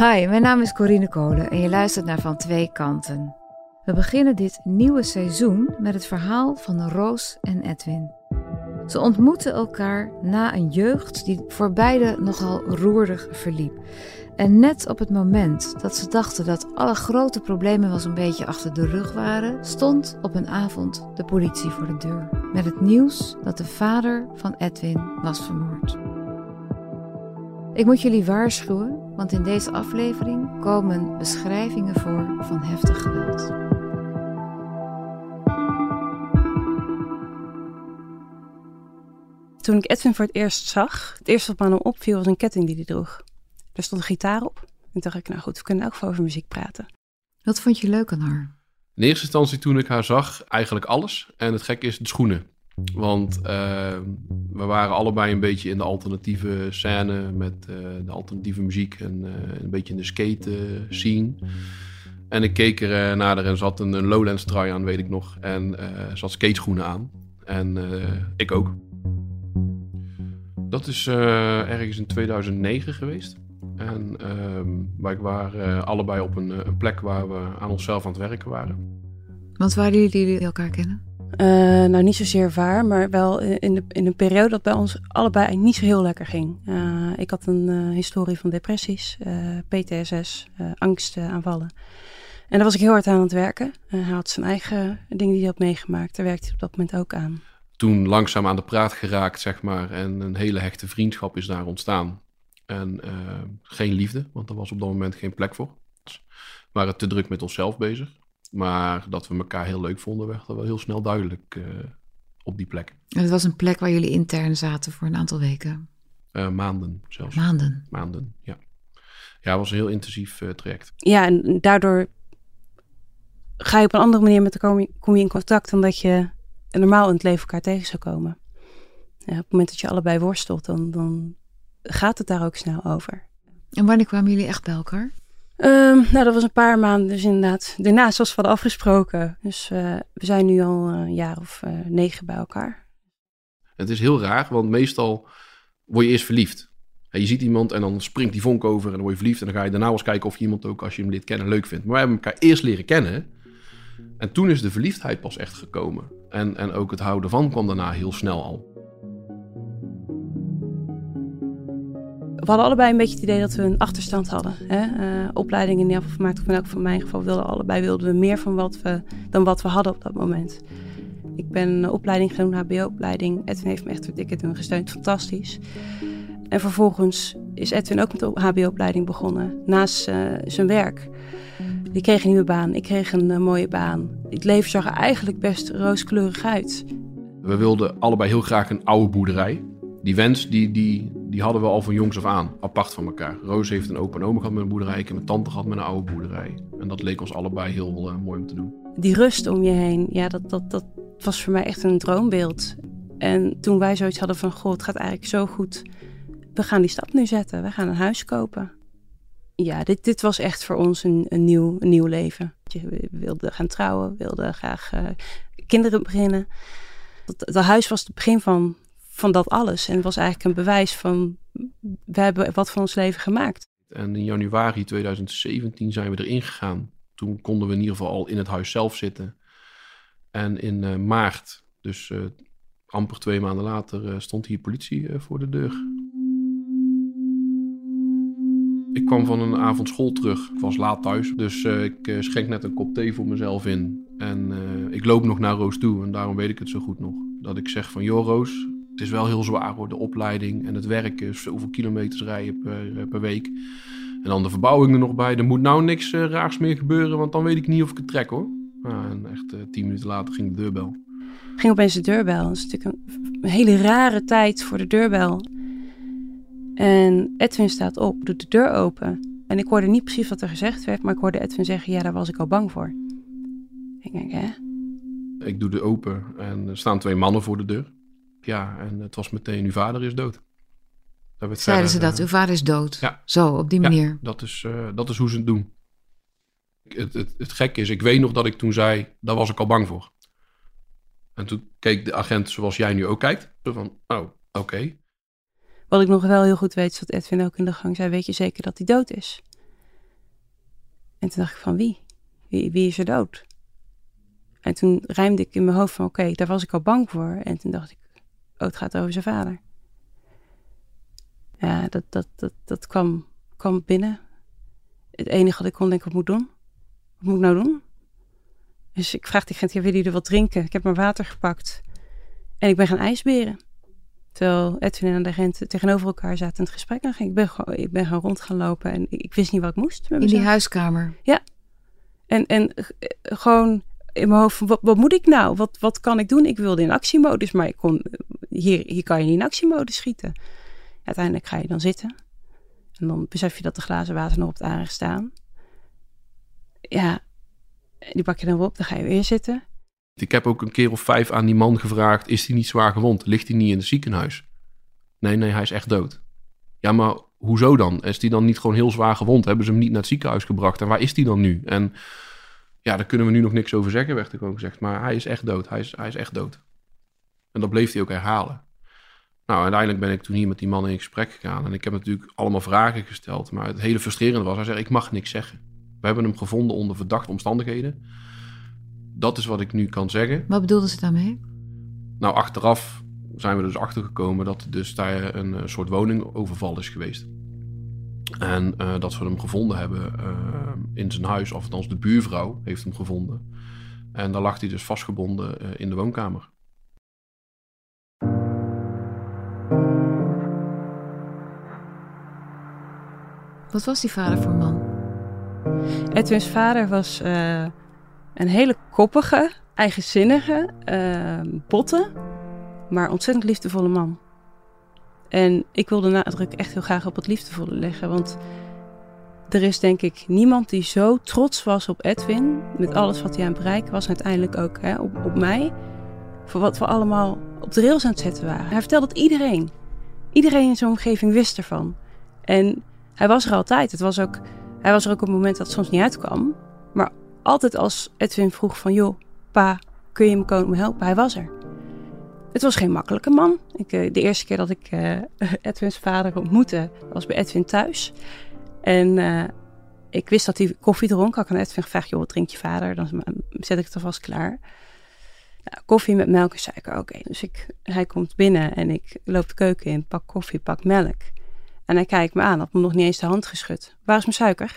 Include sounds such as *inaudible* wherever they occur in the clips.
Hi, mijn naam is Corine Kolen en je luistert naar Van Twee Kanten. We beginnen dit nieuwe seizoen met het verhaal van Roos en Edwin. Ze ontmoeten elkaar na een jeugd die voor beide nogal roerig verliep. En net op het moment dat ze dachten dat alle grote problemen wel een beetje achter de rug waren, stond op een avond de politie voor de deur. Met het nieuws dat de vader van Edwin was vermoord. Ik moet jullie waarschuwen, want in deze aflevering komen beschrijvingen voor van heftig geweld. Toen ik Edwin voor het eerst zag, het eerste wat me aan hem opviel was een ketting die hij droeg. Er stond een gitaar op. En dacht ik, nou goed, we kunnen ook over muziek praten. Wat vond je leuk aan haar? In eerste instantie toen ik haar zag, eigenlijk alles. En het gekke is de schoenen. Want uh, we waren allebei een beetje in de alternatieve scène met uh, de alternatieve muziek en uh, een beetje in de skate scene. En ik keek er naar en zat een, een Lowlands trui aan, weet ik nog. En had skateschoenen aan. En ik ook. Dat is ergens in 2009 geweest. En uh, wij waren allebei op een, een, plek waar we aan onszelf aan het werken waren. Want waar jullie elkaar kennen? Uh, nou, niet zozeer waar, maar wel in, de, in een periode dat bij ons allebei niet zo heel lekker ging. Uh, ik had een uh, historie van depressies, PTSS, angstaanvallen. En daar was ik heel hard aan het werken. hij had zijn eigen dingen die hij had meegemaakt. Daar werkte hij op dat moment ook aan. Toen langzaam aan de praat geraakt, zeg maar. En een hele hechte vriendschap is daar ontstaan. En geen liefde, want er was op dat moment geen plek voor. We waren te druk met onszelf bezig. Maar dat we elkaar heel leuk vonden, werd er wel heel snel duidelijk uh, op die plek. En het was een plek waar jullie intern zaten voor een aantal weken? Uh, maanden zelfs. Maanden? Maanden, ja. Ja, het was een heel intensief uh, traject. Ja, en daardoor ga je op een andere manier met elkaar kom je in contact dan dat je normaal in het leven elkaar tegen zou komen. Ja, op het moment dat je allebei worstelt, dan, dan gaat het daar ook snel over. En wanneer kwamen jullie echt bij elkaar? Um, nou, dat was een paar maanden dus inderdaad. Daarna, zoals we hadden afgesproken. Dus uh, we zijn nu al een jaar of uh, negen bij elkaar. Het is heel raar, want meestal word je eerst verliefd. Je ziet iemand en dan springt die vonk over en dan word je verliefd. En dan ga je daarna eens kijken of je iemand ook, als je hem leert kennen, leuk vindt. Maar wij hebben elkaar eerst leren kennen. En toen is de verliefdheid pas echt gekomen. En, en ook het houden van kwam daarna heel snel al. We hadden allebei een beetje het idee dat we een achterstand hadden. Hè? Uh, opleidingen in geval gemaakt, van, ook van mijn geval, wilden allebei wilden we meer van wat we, dan wat we hadden op dat moment. Ik ben een opleiding een HBO-opleiding. Edwin heeft me echt door dikke doen gesteund, fantastisch. En vervolgens is Edwin ook met de HBO-opleiding begonnen, naast uh, zijn werk. Die kreeg een nieuwe baan, ik kreeg een uh, mooie baan. Het leven zag er eigenlijk best rooskleurig uit. We wilden allebei heel graag een oude boerderij. Die wens die, die, die hadden we al van jongs af aan, apart van elkaar. Roos heeft een opa en oma gehad met een boerderij. Heb mijn tante gehad met een oude boerderij. En dat leek ons allebei heel uh, mooi om te doen. Die rust om je heen, ja, dat, dat, dat was voor mij echt een droombeeld. En toen wij zoiets hadden van, goh, het gaat eigenlijk zo goed. We gaan die stap nu zetten. We gaan een huis kopen. Ja, dit, dit was echt voor ons een, nieuw, een nieuw leven. We wilden gaan trouwen, wilden graag uh, kinderen beginnen. Dat huis was het begin van, van dat alles. En was eigenlijk een bewijs van, we hebben wat van ons leven gemaakt. En in januari 2017 zijn we erin gegaan. Toen konden we in ieder geval al in het huis zelf zitten. En in uh, maart, dus uh, amper twee maanden later, uh, stond hier politie voor de deur. Ik kwam van een avond school terug. Ik was laat thuis, dus ik schenk net een kop thee voor mezelf in. En ik loop nog naar Roos toe en daarom weet ik het zo goed nog. Dat ik zeg van, joh Roos, het is wel heel zwaar hoor, de opleiding en het werken. Hoeveel kilometers rijden per, eh, per week. En dan de verbouwing er nog bij. Er moet nou niks uh, raars meer gebeuren, want dan weet ik niet of ik het trek hoor. Nou, en echt uh, tien minuten later ging de deurbel. Ging opeens de deurbel. Dat is natuurlijk een, hele rare tijd voor de deurbel. En Edwin staat op, doet de deur open. En ik hoorde niet precies wat er gezegd werd, maar ik hoorde Edwin zeggen: Ja, daar was ik al bang voor. Ik denk, hè? Ik doe de open en er staan twee mannen voor de deur. Ja, en het was meteen, uw vader is dood. Zeiden ze dat, uh, uw vader is dood? Ja. Zo, op die manier? Ja, dat is, uh, dat is hoe ze het doen. Het, het, het gekke is, ik weet nog dat ik toen zei, daar was ik al bang voor. En toen keek de agent zoals jij nu ook kijkt. Van, oh, oké. Okay. Wat ik nog wel heel goed weet, is dat Edwin ook in de gang zei, weet je zeker dat hij dood is? En toen dacht ik van wie? Wie, wie is er dood? En toen rijmde ik in mijn hoofd van oké, daar was ik al bang voor. En toen dacht ik, oh, het gaat over zijn vader. Ja, dat, dat, dat, dat kwam, kwam binnen. Het enige wat ik kon denken, wat moet ik doen? Wat moet ik nou doen? Dus ik vraag die Gent, ja, willen jullie wat drinken? Ik heb mijn water gepakt. En ik ben gaan ijsberen. Terwijl Edwin en de Gent tegenover elkaar zaten in het gesprek. En ik ben, gewoon, ik ben gewoon rond gaan lopen en ik, ik wist niet wat ik moest. In die huiskamer? Ja. En, en eh, gewoon in mijn hoofd wat, wat moet ik nou? Wat, wat kan ik doen? Ik wilde in actiemodus, maar ik kon, hier, hier kan je niet in actiemodus schieten. Uiteindelijk ga je dan zitten. En dan besef je dat de glazen water nog op het aardig staan. Ja, die pak je dan weer op, dan ga je weer zitten. Ik heb ook een keer of vijf aan die man gevraagd: is hij niet zwaar gewond? Ligt hij niet in het ziekenhuis? Nee, nee, hij is echt dood. Ja, maar hoezo dan? Is hij dan niet gewoon heel zwaar gewond? Hebben ze hem niet naar het ziekenhuis gebracht? En waar is hij dan nu? En ja, daar kunnen we nu nog niks over zeggen, werd er gewoon gezegd. Maar hij is echt dood. Hij is, hij is echt dood. En dat bleef hij ook herhalen. Nou, uiteindelijk ben ik toen hier met die man in gesprek gegaan. En ik heb natuurlijk allemaal vragen gesteld. Maar het hele frustrerende was, hij zei, ik mag niks zeggen. We hebben hem gevonden onder verdachte omstandigheden. Dat is wat ik nu kan zeggen. Wat bedoelden ze daarmee? Nou, achteraf zijn we dus achtergekomen dat er dus daar een uh, soort woningoverval is geweest. En uh, dat we hem gevonden hebben uh, in zijn huis, of althans de buurvrouw heeft hem gevonden. En daar lag hij dus vastgebonden in de woonkamer. Wat was die vader voor man? Edwin's vader was uh, een hele koppige, eigenzinnige, uh, botte, maar ontzettend liefdevolle man. En ik wilde nadruk echt heel graag op het liefdevolle leggen, want er is denk ik niemand die zo trots was op Edwin, met alles wat hij aan het bereiken was, uiteindelijk ook hè, op, op mij, voor wat we allemaal op de rails aan het zetten waren. Hij vertelde het iedereen. Iedereen in zijn omgeving wist ervan. En hij was er altijd. Het was ook, hij was er ook op het moment dat het soms niet uitkwam. Maar altijd als Edwin vroeg van... joh, pa, kun je me komen helpen? Hij was er. Het was geen makkelijke man. Ik, eh, de eerste keer dat ik uh, *laughs* Edwins vader ontmoette... was bij Edwin thuis. En uh, ik wist dat hij koffie dronk. Ik had aan Edwin gevraagd... joh, wat drinkt je vader? Dan zet ik het alvast klaar. Nou, koffie met melk en suiker, oké. Dus ik, hij komt binnen en ik loop de keuken in, pak koffie, pak melk. En hij kijkt me aan, had me nog niet eens de hand geschud. Waar is mijn suiker?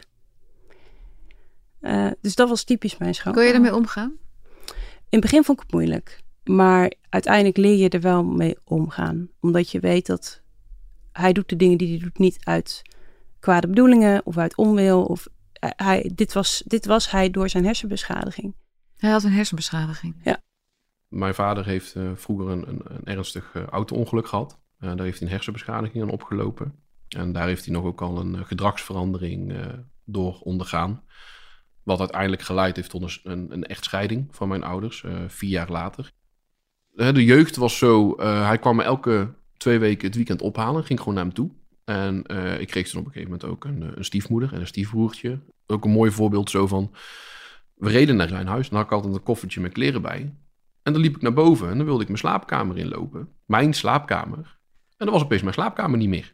Uh, dus dat was typisch mijn schoon. Kon je ermee omgaan? In het begin vond ik het moeilijk. Maar uiteindelijk leer je er wel mee omgaan. Omdat je weet dat hij doet de dingen die hij doet niet uit kwade bedoelingen of uit onwil. Of hij, dit, was, dit was hij door zijn hersenbeschadiging. Hij had een hersenbeschadiging? Ja. Mijn vader heeft uh, vroeger een, een, een ernstig uh, auto-ongeluk gehad. Uh, daar heeft hij een hersenbeschadiging aan opgelopen. En daar heeft hij nog ook al een gedragsverandering door ondergaan. Wat uiteindelijk geleid heeft tot een, een echtscheiding van mijn ouders, vier jaar later. De jeugd was zo, hij kwam me elke twee weken het weekend ophalen, ging gewoon naar hem toe. En ik kreeg toen op een gegeven moment ook een, een stiefmoeder en een stiefbroertje. Ook een mooi voorbeeld zo van, we reden naar zijn huis en had ik altijd een koffertje met kleren bij. En dan liep ik naar boven en dan wilde ik mijn slaapkamer inlopen. Mijn slaapkamer. En dan was opeens mijn slaapkamer niet meer.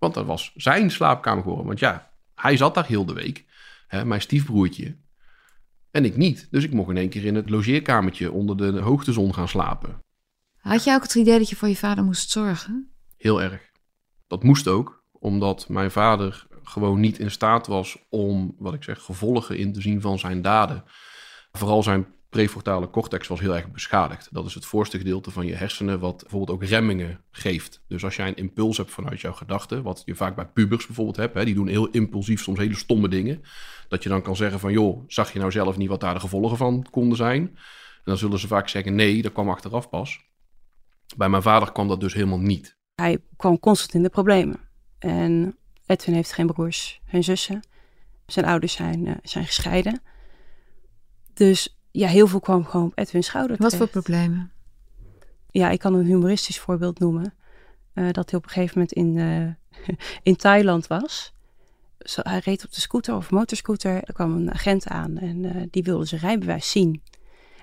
Want dat was zijn slaapkamer geworden. Want ja, hij zat daar heel de week. Hè, mijn stiefbroertje. En ik niet. Dus ik mocht in één keer in het logeerkamertje onder de hoogtezon gaan slapen. Had jij ook het idee dat je voor je vader moest zorgen? Heel erg. Dat moest ook, omdat mijn vader gewoon niet in staat was om, wat ik zeg, gevolgen in te zien van zijn daden. Vooral zijn prefrontale cortex was heel erg beschadigd. Dat is het voorste gedeelte van je hersenen wat bijvoorbeeld ook remmingen geeft. Dus als jij een impuls hebt vanuit jouw gedachten, wat je vaak bij pubers bijvoorbeeld hebt, hè, die doen heel impulsief soms hele stomme dingen, dat je dan kan zeggen van joh, zag je nou zelf niet wat daar de gevolgen van konden zijn? En dan zullen ze vaak zeggen nee, dat kwam achteraf pas. Bij mijn vader kwam dat dus helemaal niet. Hij kwam constant in de problemen. En Edwin heeft geen broers, geen zussen. Zijn ouders zijn, uh, zijn gescheiden. Dus ja, heel veel kwam gewoon op Edwin's schouder Wat voor problemen? Ja, ik kan een humoristisch voorbeeld noemen. Uh, dat hij op een gegeven moment in, uh, *laughs* in Thailand was. Zo, hij reed op de scooter of motorscooter. Er kwam een agent aan en uh, die wilde zijn rijbewijs zien.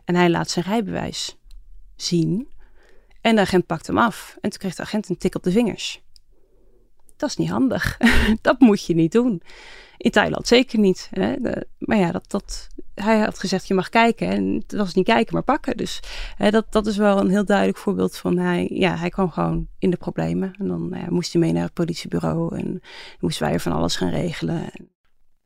En hij laat zijn rijbewijs zien. En de agent pakt hem af. En toen kreeg de agent een tik op de vingers. dat is niet handig. *laughs* dat moet je niet doen. In Thailand zeker niet. Hè? maar ja, dat, dat, hij had gezegd, je mag kijken. En het was niet kijken, maar pakken. Dus hè, dat, dat is wel een heel duidelijk voorbeeld van... Hij, ja, hij kwam gewoon in de problemen. En dan ja, moest hij mee naar het politiebureau. En moesten wij er van alles gaan regelen.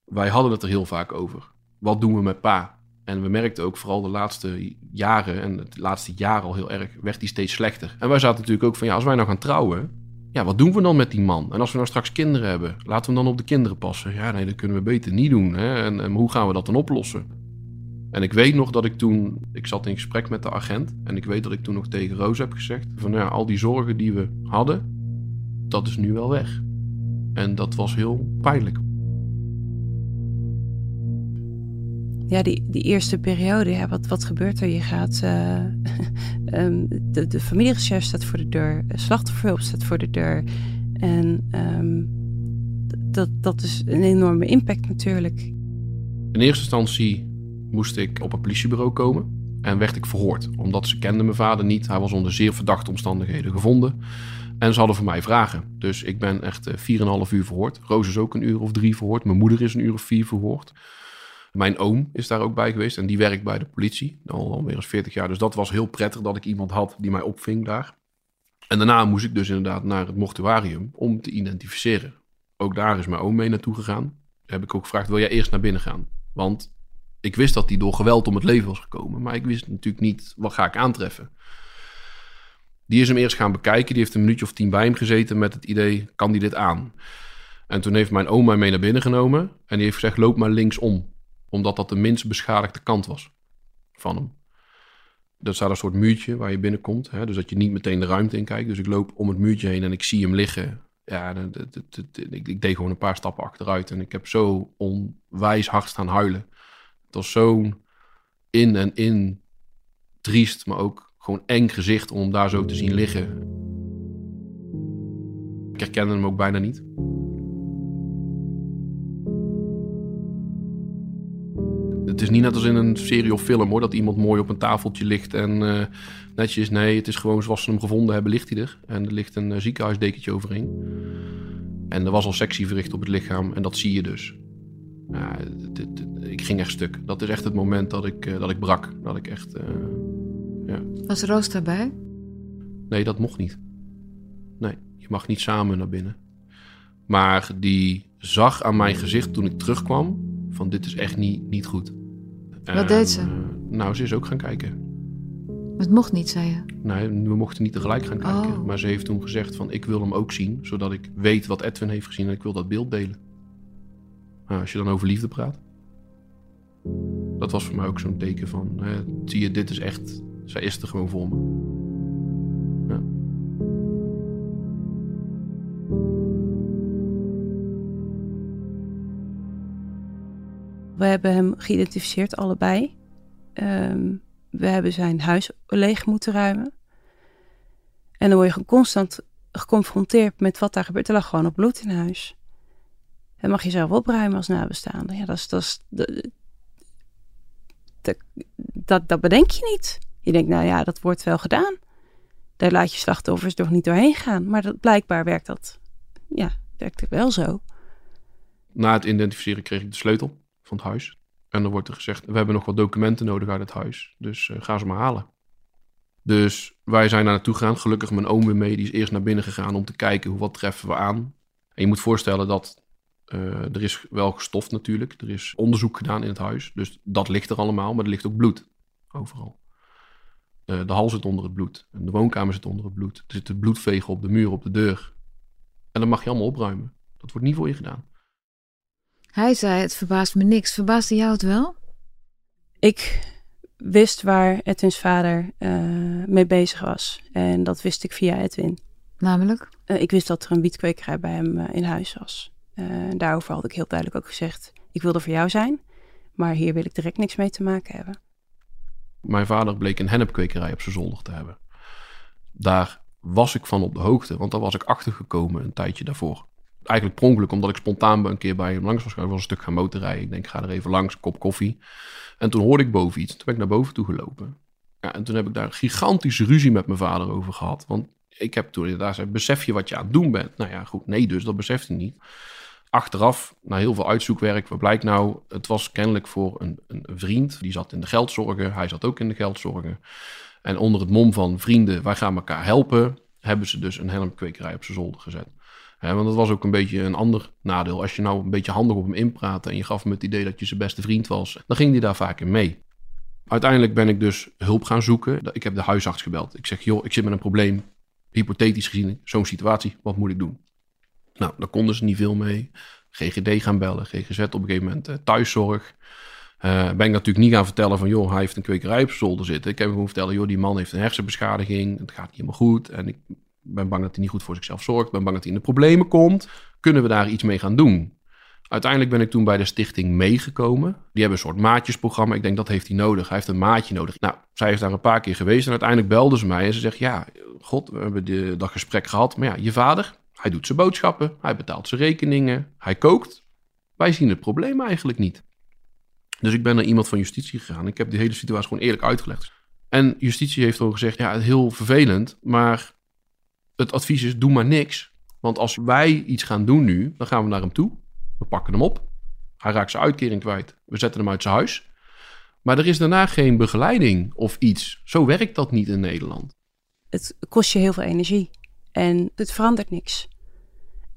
Wij hadden het er heel vaak over. Wat doen we met pa? En we merkten ook vooral de laatste jaren, en het laatste jaar al heel erg, werd die steeds slechter. En wij zaten natuurlijk ook van, ja, als wij nou gaan trouwen, ja, wat doen we dan met die man? En als we nou straks kinderen hebben, laten we hem dan op de kinderen passen? Ja, nee, dat kunnen we beter niet doen. Hè? En hoe gaan we dat dan oplossen? En ik weet nog dat ik toen, ik zat in gesprek met de agent. En ik weet dat ik toen nog tegen Roos heb gezegd: van ja, al die zorgen die we hadden, dat is nu wel weg. En dat was heel pijnlijk. ja, die, die eerste periode, ja, wat, wat gebeurt er? Je gaat, uh, um, *laughs* de, de familierecherche staat voor de deur, slachtofferhulp staat voor de deur. En um, dat, dat is een enorme impact natuurlijk. In eerste instantie moest ik op een politiebureau komen en werd ik verhoord. Omdat ze kenden mijn vader niet. Hij was onder zeer verdachte omstandigheden gevonden. En ze hadden voor mij vragen. Dus ik ben echt 4,5 eh, uur verhoord. Roos is ook een uur of drie verhoord. Mijn moeder is een uur of vier verhoord. Mijn oom is daar ook bij geweest en die werkt bij de politie. Al alweer eens 40 jaar. Dus dat was heel prettig dat ik iemand had die mij opving daar. En daarna moest ik dus inderdaad naar het mortuarium om te identificeren. Ook daar is mijn oom mee naartoe gegaan. Heb ik ook gevraagd, wil jij eerst naar binnen gaan? Want ik wist dat hij door geweld om het leven was gekomen. Maar ik wist natuurlijk niet, wat ga ik aantreffen? Die is hem eerst gaan bekijken. Die heeft een minuutje of tien bij hem gezeten met het idee, kan die dit aan? En toen heeft mijn oom mij mee naar binnen genomen. En die heeft gezegd, loop maar linksom omdat dat de minst beschadigde kant was van hem. Er staat een soort muurtje waar je binnenkomt. Hè, dus dat je niet meteen de ruimte in kijkt. Dus ik loop om het muurtje heen en ik zie hem liggen. Ja, ik, ik deed gewoon een paar stappen achteruit. En ik heb zo onwijs hard staan huilen. Het was zo'n in en in triest, maar ook gewoon eng gezicht om hem daar zo te zien liggen. Ik herkende hem ook bijna niet. Het is niet net als in een serie of film hoor, dat iemand mooi op een tafeltje ligt en uh, netjes. Nee, het is gewoon zoals ze hem gevonden hebben, ligt hij er. En er ligt een uh, ziekenhuisdekentje overheen. En er was al sectie verricht op het lichaam en dat zie je dus. Ik ging echt stuk. Dat is echt het moment dat ik, uh, dat ik brak. Dat ik echt, ja. Was Roos daarbij? Nee, dat mocht niet. Nee, je mag niet samen naar binnen. Maar die zag aan mijn gezicht toen ik terugkwam van dit is echt niet, niet goed. Wat deed ze? nou, ze is ook gaan kijken. Het mocht niet, zei je? Nee, we mochten niet tegelijk gaan kijken. Oh. Maar ze heeft toen gezegd van ik wil hem ook zien, zodat ik weet wat Edwin heeft gezien en ik wil dat beeld delen. Nou, als je dan over liefde praat. Dat was voor mij ook zo'n teken van, zie je, dit is echt, zij is er gewoon voor me. Ja. We hebben hem geïdentificeerd, allebei. Ehm, we hebben zijn huis leeg moeten ruimen. En dan word je constant geconfronteerd met wat daar gebeurt. Er lag gewoon op bloed in huis. En mag je zelf opruimen als nabestaande. Ja, dat is, dat, is, dat, dat, dat bedenk je niet. Je denkt, nou ja, dat wordt wel gedaan. Daar laat je slachtoffers toch niet doorheen gaan. Maar dat, blijkbaar werkt dat, ja, werkt het wel zo. Na het identificeren kreeg ik de sleutel van het huis. En dan wordt er gezegd, we hebben nog wat documenten nodig uit het huis. Dus uh, ga ze maar halen. Dus wij zijn daar naartoe gegaan. Gelukkig mijn oom weer mee. Die is eerst naar binnen gegaan om te kijken hoe wat treffen we aan. En je moet voorstellen dat uh, er is wel gestoft natuurlijk. Er is onderzoek gedaan in het huis. Dus dat ligt er allemaal. Maar er ligt ook bloed overal. Uh, de hal zit onder het bloed. En de woonkamer zit onder het bloed. Er zitten bloedvegen op de muur, op de deur. En dat mag je allemaal opruimen. Dat wordt niet voor je gedaan. Hij zei: Het verbaast me niks. Verbaasde jou het wel? Ik wist waar Edwins vader uh, mee bezig was. En dat wist ik via Edwin. Namelijk? Uh, ik wist dat er een wietkwekerij bij hem uh, in huis was. Daarover had ik heel duidelijk ook gezegd: Ik wil er voor jou zijn, maar hier wil ik direct niks mee te maken hebben. Mijn vader bleek een hennepkwekerij op zijn zolder te hebben. Daar was ik van op de hoogte, want daar was ik achtergekomen een tijdje daarvoor eigenlijk pronkelijk, omdat ik spontaan een keer bij hem langs was. Ik was een stuk gaan motorrijden. Ik denk, ga er even langs, kop koffie. En toen hoorde ik boven iets. Toen ben ik naar boven toe gelopen. Ja, en toen heb ik daar gigantische ruzie met mijn vader over gehad. Want Ik heb toen inderdaad gezegd, besef je wat je aan het doen bent? Nou ja, goed, nee dus, dat beseft hij niet. Achteraf, na heel veel uitzoekwerk, wat blijkt nou? Het was kennelijk voor een, een vriend, die zat in de geldzorgen. Hij zat ook in de geldzorgen. En onder het mom van vrienden, wij gaan elkaar helpen, hebben ze dus een helmkwekerij op zijn zolder gezet. want dat was ook een beetje een ander nadeel. Als je nou een beetje handig op hem inpraatte en je gaf hem het idee dat je zijn beste vriend was, dan ging hij daar vaak in mee. Uiteindelijk ben ik dus hulp gaan zoeken. Ik heb de huisarts gebeld. Ik zeg, joh, ik zit met een probleem. Hypothetisch gezien, zo'n situatie, wat moet ik doen? Nou, daar konden ze niet veel mee. GGD gaan bellen, GGZ op een gegeven moment, uh, thuiszorg. Uh, ben ik natuurlijk niet gaan vertellen van, joh, hij heeft een kwekerij op zolder zitten. Ik heb hem gewoon vertellen, joh, die man heeft een hersenbeschadiging. Het gaat niet helemaal goed. En ik ben bang dat hij niet goed voor zichzelf zorgt. Ik ben bang dat hij in de problemen komt. Kunnen we daar iets mee gaan doen? Uiteindelijk ben ik toen bij de stichting meegekomen. Die hebben een soort maatjesprogramma. Ik denk dat heeft hij nodig. Hij heeft een maatje nodig. Nou, zij is daar een paar keer geweest en uiteindelijk belde ze mij en ze zegt: Ja, god, we hebben de, dat gesprek gehad. Maar ja, je vader, hij doet zijn boodschappen, hij betaalt zijn rekeningen, hij kookt. Wij zien het probleem eigenlijk niet. Dus ik ben naar iemand van justitie gegaan. Ik heb die hele situatie gewoon eerlijk uitgelegd. En justitie heeft ook gezegd: Ja, heel vervelend, maar het advies is: doe maar niks. Want als wij iets gaan doen nu, dan gaan we naar hem toe. We pakken hem op. Hij raakt zijn uitkering kwijt. We zetten hem uit zijn huis. Maar er is daarna geen begeleiding of iets. Zo werkt dat niet in Nederland. Het kost je heel veel energie en het verandert niks.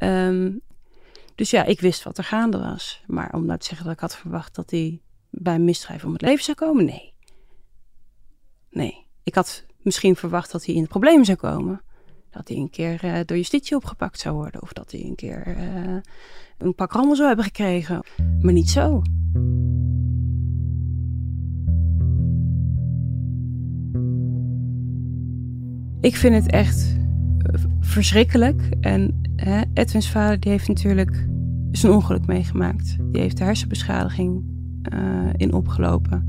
Ehm, dus ja, ik wist wat er gaande was. Maar om nou te zeggen dat ik had verwacht dat hij bij een misdrijf om het leven zou komen, nee. Nee. Ik had misschien verwacht dat hij in het probleem zou komen. Dat hij een keer uh, door justitie opgepakt zou worden. Of dat hij een keer uh, een pak rammel zou hebben gekregen. Maar niet zo. Ik vind het echt eh, verschrikkelijk. En hè, Edwin's vader die heeft natuurlijk zijn ongeluk meegemaakt. Die heeft de hersenbeschadiging uh, in opgelopen.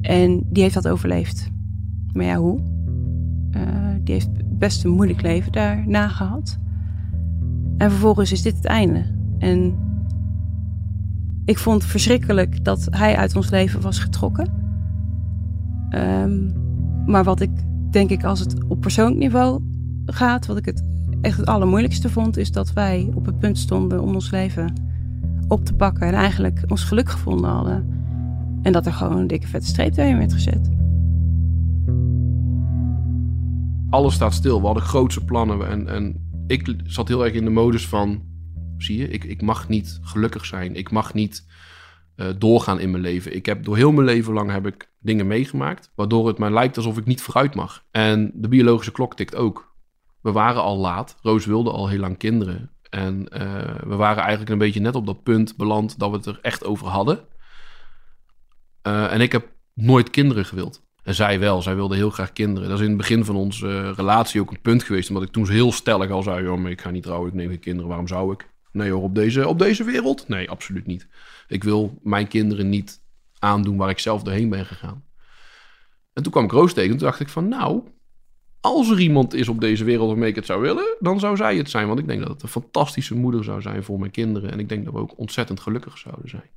En die heeft dat overleefd. Maar ja, hoe? Uh, die heeft best een moeilijk leven daarna gehad. En vervolgens is dit het einde. En ik vond het verschrikkelijk dat hij uit ons leven was getrokken. Um, maar wat ik denk ik, als het op persoonlijk niveau gaat, wat ik het echt het allermoeilijkste vond, is dat wij op het punt stonden om ons leven op te pakken en eigenlijk ons geluk gevonden hadden. En dat er gewoon een dikke vette streep doorheen werd gezet. Alles staat stil. We hadden grootse plannen. En, en ik zat heel erg in de modus van: zie je, ik, ik mag niet gelukkig zijn. Ik mag niet uh, doorgaan in mijn leven. Ik heb door heel mijn leven lang heb ik dingen meegemaakt, waardoor het mij lijkt alsof ik niet vooruit mag. En de biologische klok tikt ook. We waren al laat. Roos wilde al heel lang kinderen. En uh, we waren eigenlijk een beetje net op dat punt beland dat we het er echt over hadden. Uh, en ik heb nooit kinderen gewild. En zij wel, zij wilde heel graag kinderen. Dat is in het begin van onze relatie ook een punt geweest. Omdat ik toen heel stellig al zei: joh, ik ga niet trouwen, ik neem geen kinderen, waarom zou ik? Nee hoor, op deze, op deze wereld? Nee, absoluut niet. Ik wil mijn kinderen niet aandoen waar ik zelf doorheen ben gegaan. En toen kwam ik Roos tegen. Toen dacht ik van, nou, als er iemand is op deze wereld waarmee ik het zou willen, dan zou zij het zijn. Want ik denk dat het een fantastische moeder zou zijn voor mijn kinderen. En ik denk dat we ook ontzettend gelukkig zouden zijn.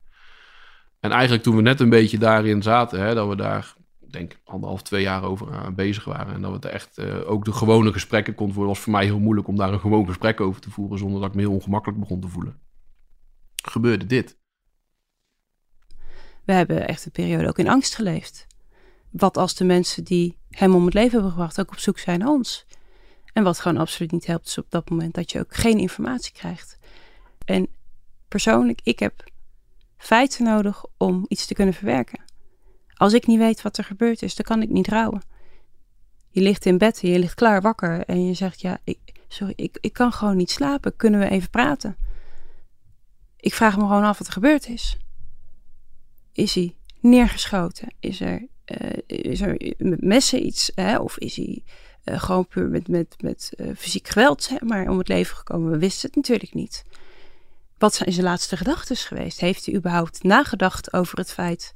En eigenlijk toen we net een beetje daarin zaten, hè, dat we daar, denk anderhalf, twee jaar over aan eh, bezig waren. En dat we het echt uh, ook de gewone gesprekken konden voeren. was voor mij heel moeilijk om daar een gewoon gesprek over te voeren, zonder dat ik me heel ongemakkelijk begon te voelen. Gebeurde dit we hebben echt een periode ook in angst geleefd. Wat als de mensen die hem om het leven hebben gebracht ook op zoek zijn naar ons? En wat gewoon absoluut niet helpt, is op dat moment dat je ook geen informatie krijgt. En persoonlijk, ik heb feiten nodig om iets te kunnen verwerken. Als ik niet weet wat er gebeurd is, dan kan ik niet rouwen. Je ligt in bed en je ligt klaar wakker en je zegt: Ja, ik, sorry, ik, ik kan gewoon niet slapen. Kunnen we even praten? Ik vraag me gewoon af wat er gebeurd is. Is hij neergeschoten? Is er, is er met messen iets? Hè? Of is hij uh, gewoon puur met, met, met uh, fysiek geweld zeg maar, om het leven gekomen? We wisten het natuurlijk niet. Wat zijn zijn laatste gedachten geweest? Heeft hij überhaupt nagedacht over het feit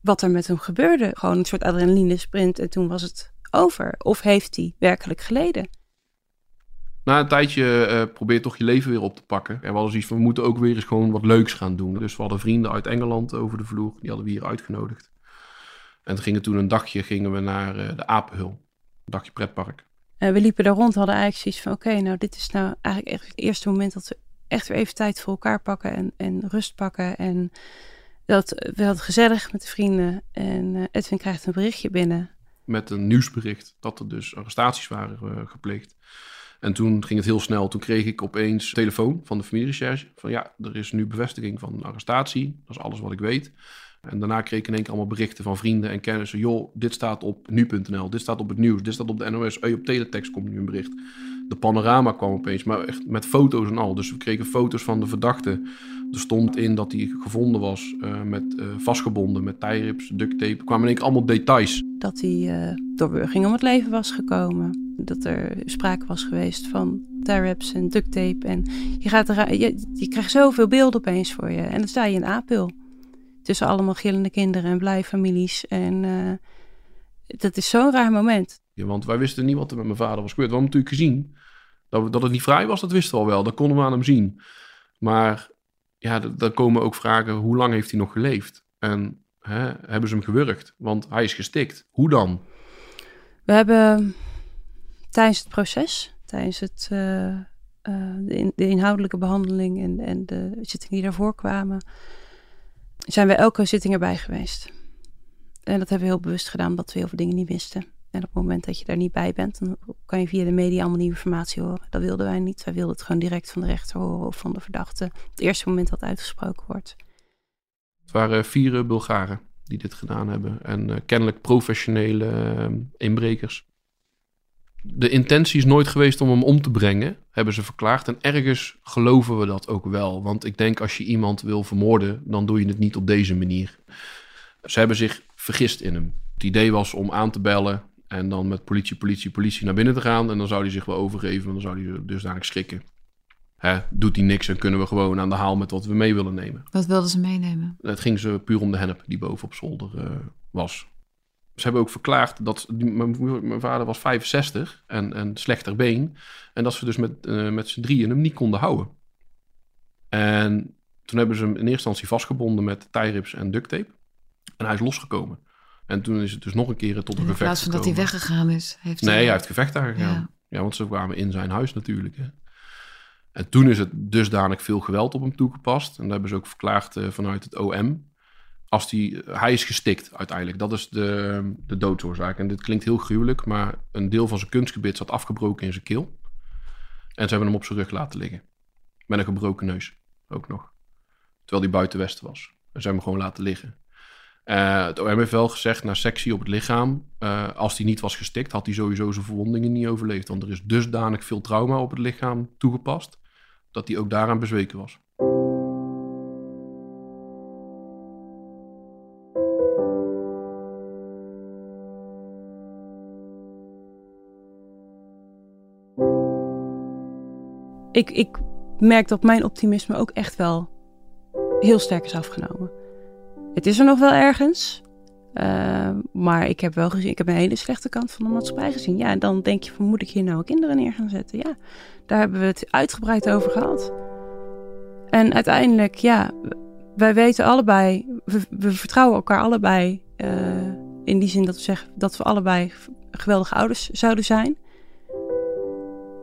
wat er met hem gebeurde? Gewoon een soort adrenaline sprint en toen was het over. Of heeft hij werkelijk geleden? na een tijdje uh, probeer toch je leven weer op te pakken. En we hadden zoiets van, we moeten ook weer eens gewoon wat leuks gaan doen. Dus we hadden vrienden uit Engeland over de vloer. Die hadden we hier uitgenodigd. En gingen toen een dagje gingen we naar uh, de Apenhul. Een dagje pretpark. we liepen daar rond, hadden eigenlijk zoiets van: oké, nou, dit is nou eigenlijk echt het eerste moment dat we echt weer even tijd voor elkaar pakken en, en rust pakken. En dat we hadden gezellig met de vrienden. En Edwin krijgt een berichtje binnen. Met een nieuwsbericht dat er dus arrestaties waren gepleegd. En toen ging het heel snel. Toen kreeg ik opeens telefoon van de familierecherche. Van ja, er is nu bevestiging van een arrestatie. Dat is alles wat ik weet. En daarna kreeg ik in één keer allemaal berichten van vrienden en kennissen. Joh, dit staat op nu.nl, dit staat op het nieuws, dit staat op de NOS. Hey, op teletext komt nu een bericht. De panorama kwam opeens, maar echt met foto's en al. Dus we kregen foto's van de verdachte. Er stond in dat hij gevonden was uh, met uh, vastgebonden, met tijrips, duct tape. Er kwamen in één keer allemaal details. Dat hij uh, door burging om het leven was gekomen. Dat er sprake was geweest van tijrips en duct tape. En je, gaat er, je krijgt zoveel beelden opeens voor je. En dan sta je in Apel tussen allemaal gillende kinderen en blij families. En uh, dat is zo'n raar moment. Ja, want wij wisten niet wat er met mijn vader was gebeurd. We hadden natuurlijk gezien dat, dat het niet vrij was, dat wisten we al wel. Dat konden we aan hem zien. Maar ja, dan komen ook vragen, hoe lang heeft hij nog geleefd? En hè, hebben ze hem gewurgd? Want hij is gestikt. Hoe dan? We hebben tijdens het proces, tijdens het, uh, uh, de, in, de, inhoudelijke behandeling en, en de zittingen die daarvoor kwamen zijn we elke zitting erbij geweest. En dat hebben we heel bewust gedaan, omdat we heel veel dingen niet wisten. En op het moment dat je daar niet bij bent, dan kan je via de media allemaal nieuwe informatie horen. Dat wilden wij niet. Wij wilden het gewoon direct van de rechter horen of van de verdachte. Het eerste moment dat uitgesproken wordt. Het waren vier Bulgaren die dit gedaan hebben. En uh, kennelijk professionele uh, inbrekers de intentie is nooit geweest om hem om te brengen, hebben ze verklaard. En ergens geloven we dat ook wel. Want ik denk als je iemand wil vermoorden, dan doe je het niet op deze manier. Ze hebben zich vergist in hem. Het idee was om aan te bellen en dan met politie, politie, politie naar binnen te gaan. En dan zou hij zich wel overgeven, dan zou hij dus dadelijk schrikken. Hè, doet hij niks en kunnen we gewoon aan de haal met wat we mee willen nemen. Wat wilden ze meenemen? Het ging ze puur om de hennep die boven op zolder uh, was ze hebben ook verklaard dat mijn, mijn, vader was 65 en, en slechter been. En dat ze dus met, uh, met z'n drieën hem niet konden houden. En toen hebben ze hem in eerste instantie vastgebonden met tijrips en duct tape. En hij is losgekomen. En toen is het dus nog een keer tot een gevecht In plaats van dat hij weggegaan is. Heeft nee, hij... hij heeft gevecht daar gegaan. Ja. ja. want ze kwamen in zijn huis natuurlijk. Hè. En toen is het dusdanig veel geweld op hem toegepast. En dat hebben ze ook verklaard uh, vanuit het OM als die, hij is gestikt uiteindelijk. Dat is de, de doodsoorzaak. En dit klinkt heel gruwelijk, maar een deel van zijn kunstgebit zat afgebroken in zijn keel. En ze hebben hem op zijn rug laten liggen. Met een gebroken neus ook nog. Terwijl hij buiten westen was. En ze hebben hem gewoon laten liggen. Uh, het OM heeft wel gezegd, na sectie op het lichaam, uh, als hij niet was gestikt, had hij sowieso zijn verwondingen niet overleefd. Want er is dusdanig veel trauma op het lichaam toegepast, dat hij ook daaraan bezweken was. Ik, ik merk dat mijn optimisme ook echt wel heel sterk is afgenomen. Het is er nog wel ergens. Uh, maar ik heb wel gezien, ik heb een hele slechte kant van de maatschappij gezien. Ja, dan denk je van, moet ik hier nou kinderen neer gaan zetten? Ja, daar hebben we het uitgebreid over gehad. En uiteindelijk, ja, wij weten allebei, we, we vertrouwen elkaar allebei. Uh, in die zin dat we zeggen dat we allebei geweldige ouders zouden zijn.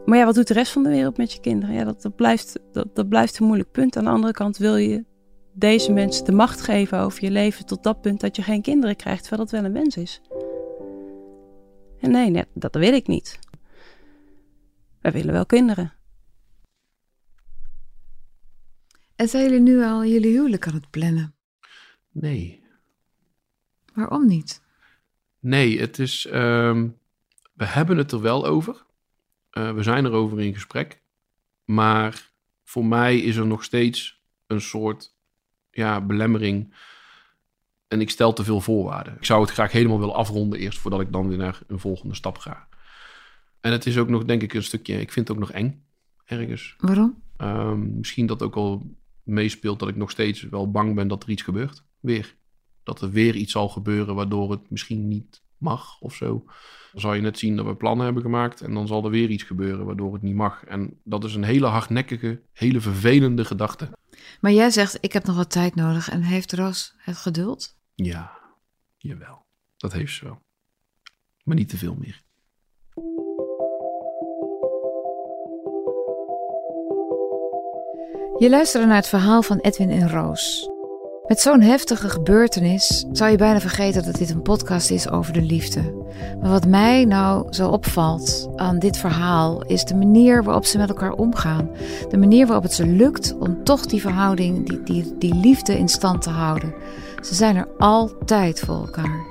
Maar ja, wat doet de rest van de wereld met je kinderen? Ja, dat, dat, blijft, dat, dat blijft een moeilijk punt. Aan de andere kant wil je deze mensen de macht geven over je leven tot dat punt dat je geen kinderen krijgt, terwijl dat wel een wens is. En nee, nee dat wil ik niet. Wij willen wel kinderen. En zijn jullie nu al jullie huwelijk aan het plannen? Nee. Waarom niet? Nee, het is. Um, we hebben het er wel over. Uh, we zijn erover in gesprek. Maar voor mij is er nog steeds een soort ja, belemmering. En ik stel te veel voorwaarden. Ik zou het graag helemaal willen afronden eerst voordat ik dan weer naar een volgende stap ga. En het is ook nog, denk ik, een stukje. Ik vind het ook nog eng, ergens. Waarom? Um, misschien dat ook al meespeelt dat ik nog steeds wel bang ben dat er iets gebeurt. Weer. Dat er weer iets zal gebeuren waardoor het misschien niet mag of zo. Dan zal je net zien dat we plannen hebben gemaakt en dan zal er weer iets gebeuren waardoor het niet mag. En dat is een hele hardnekkige, hele vervelende gedachte. Maar jij zegt, ik heb nog wat tijd nodig en heeft Roos het geduld? Ja, jawel. Dat heeft ze wel. Maar niet te veel meer. Je luisterde naar het verhaal van Edwin en Roos. Met zo'n heftige gebeurtenis zou je bijna vergeten dat dit een podcast is over de liefde. Maar wat mij nou zo opvalt aan dit verhaal is de manier waarop ze met elkaar omgaan. De manier waarop het ze lukt om toch die verhouding, die, die, die liefde in stand te houden. Ze zijn er altijd voor elkaar.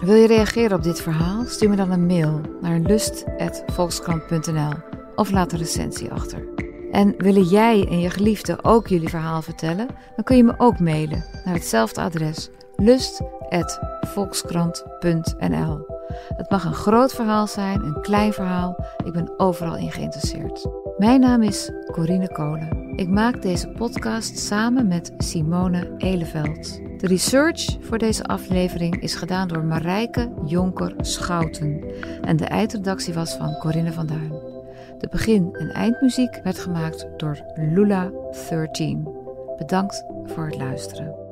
Wil je reageren op dit verhaal? Stuur me dan een mail naar lust.volkskrant.nl of laat een recensie achter. En willen jij en je geliefde ook jullie verhaal vertellen? Dan kun je me ook mailen naar hetzelfde adres lust.volkskrant.nl. Het mag een groot verhaal zijn, een klein verhaal. Ik ben overal in geïnteresseerd. Mijn naam is Corine Kolen. Ik maak deze podcast samen met Simone Eleveld. De research voor deze aflevering is gedaan door Marijke Jonker Schouten. En de eindredactie was van Corinne van Duin. De begin- en eindmuziek werd gemaakt door Lula 13. Bedankt voor het luisteren.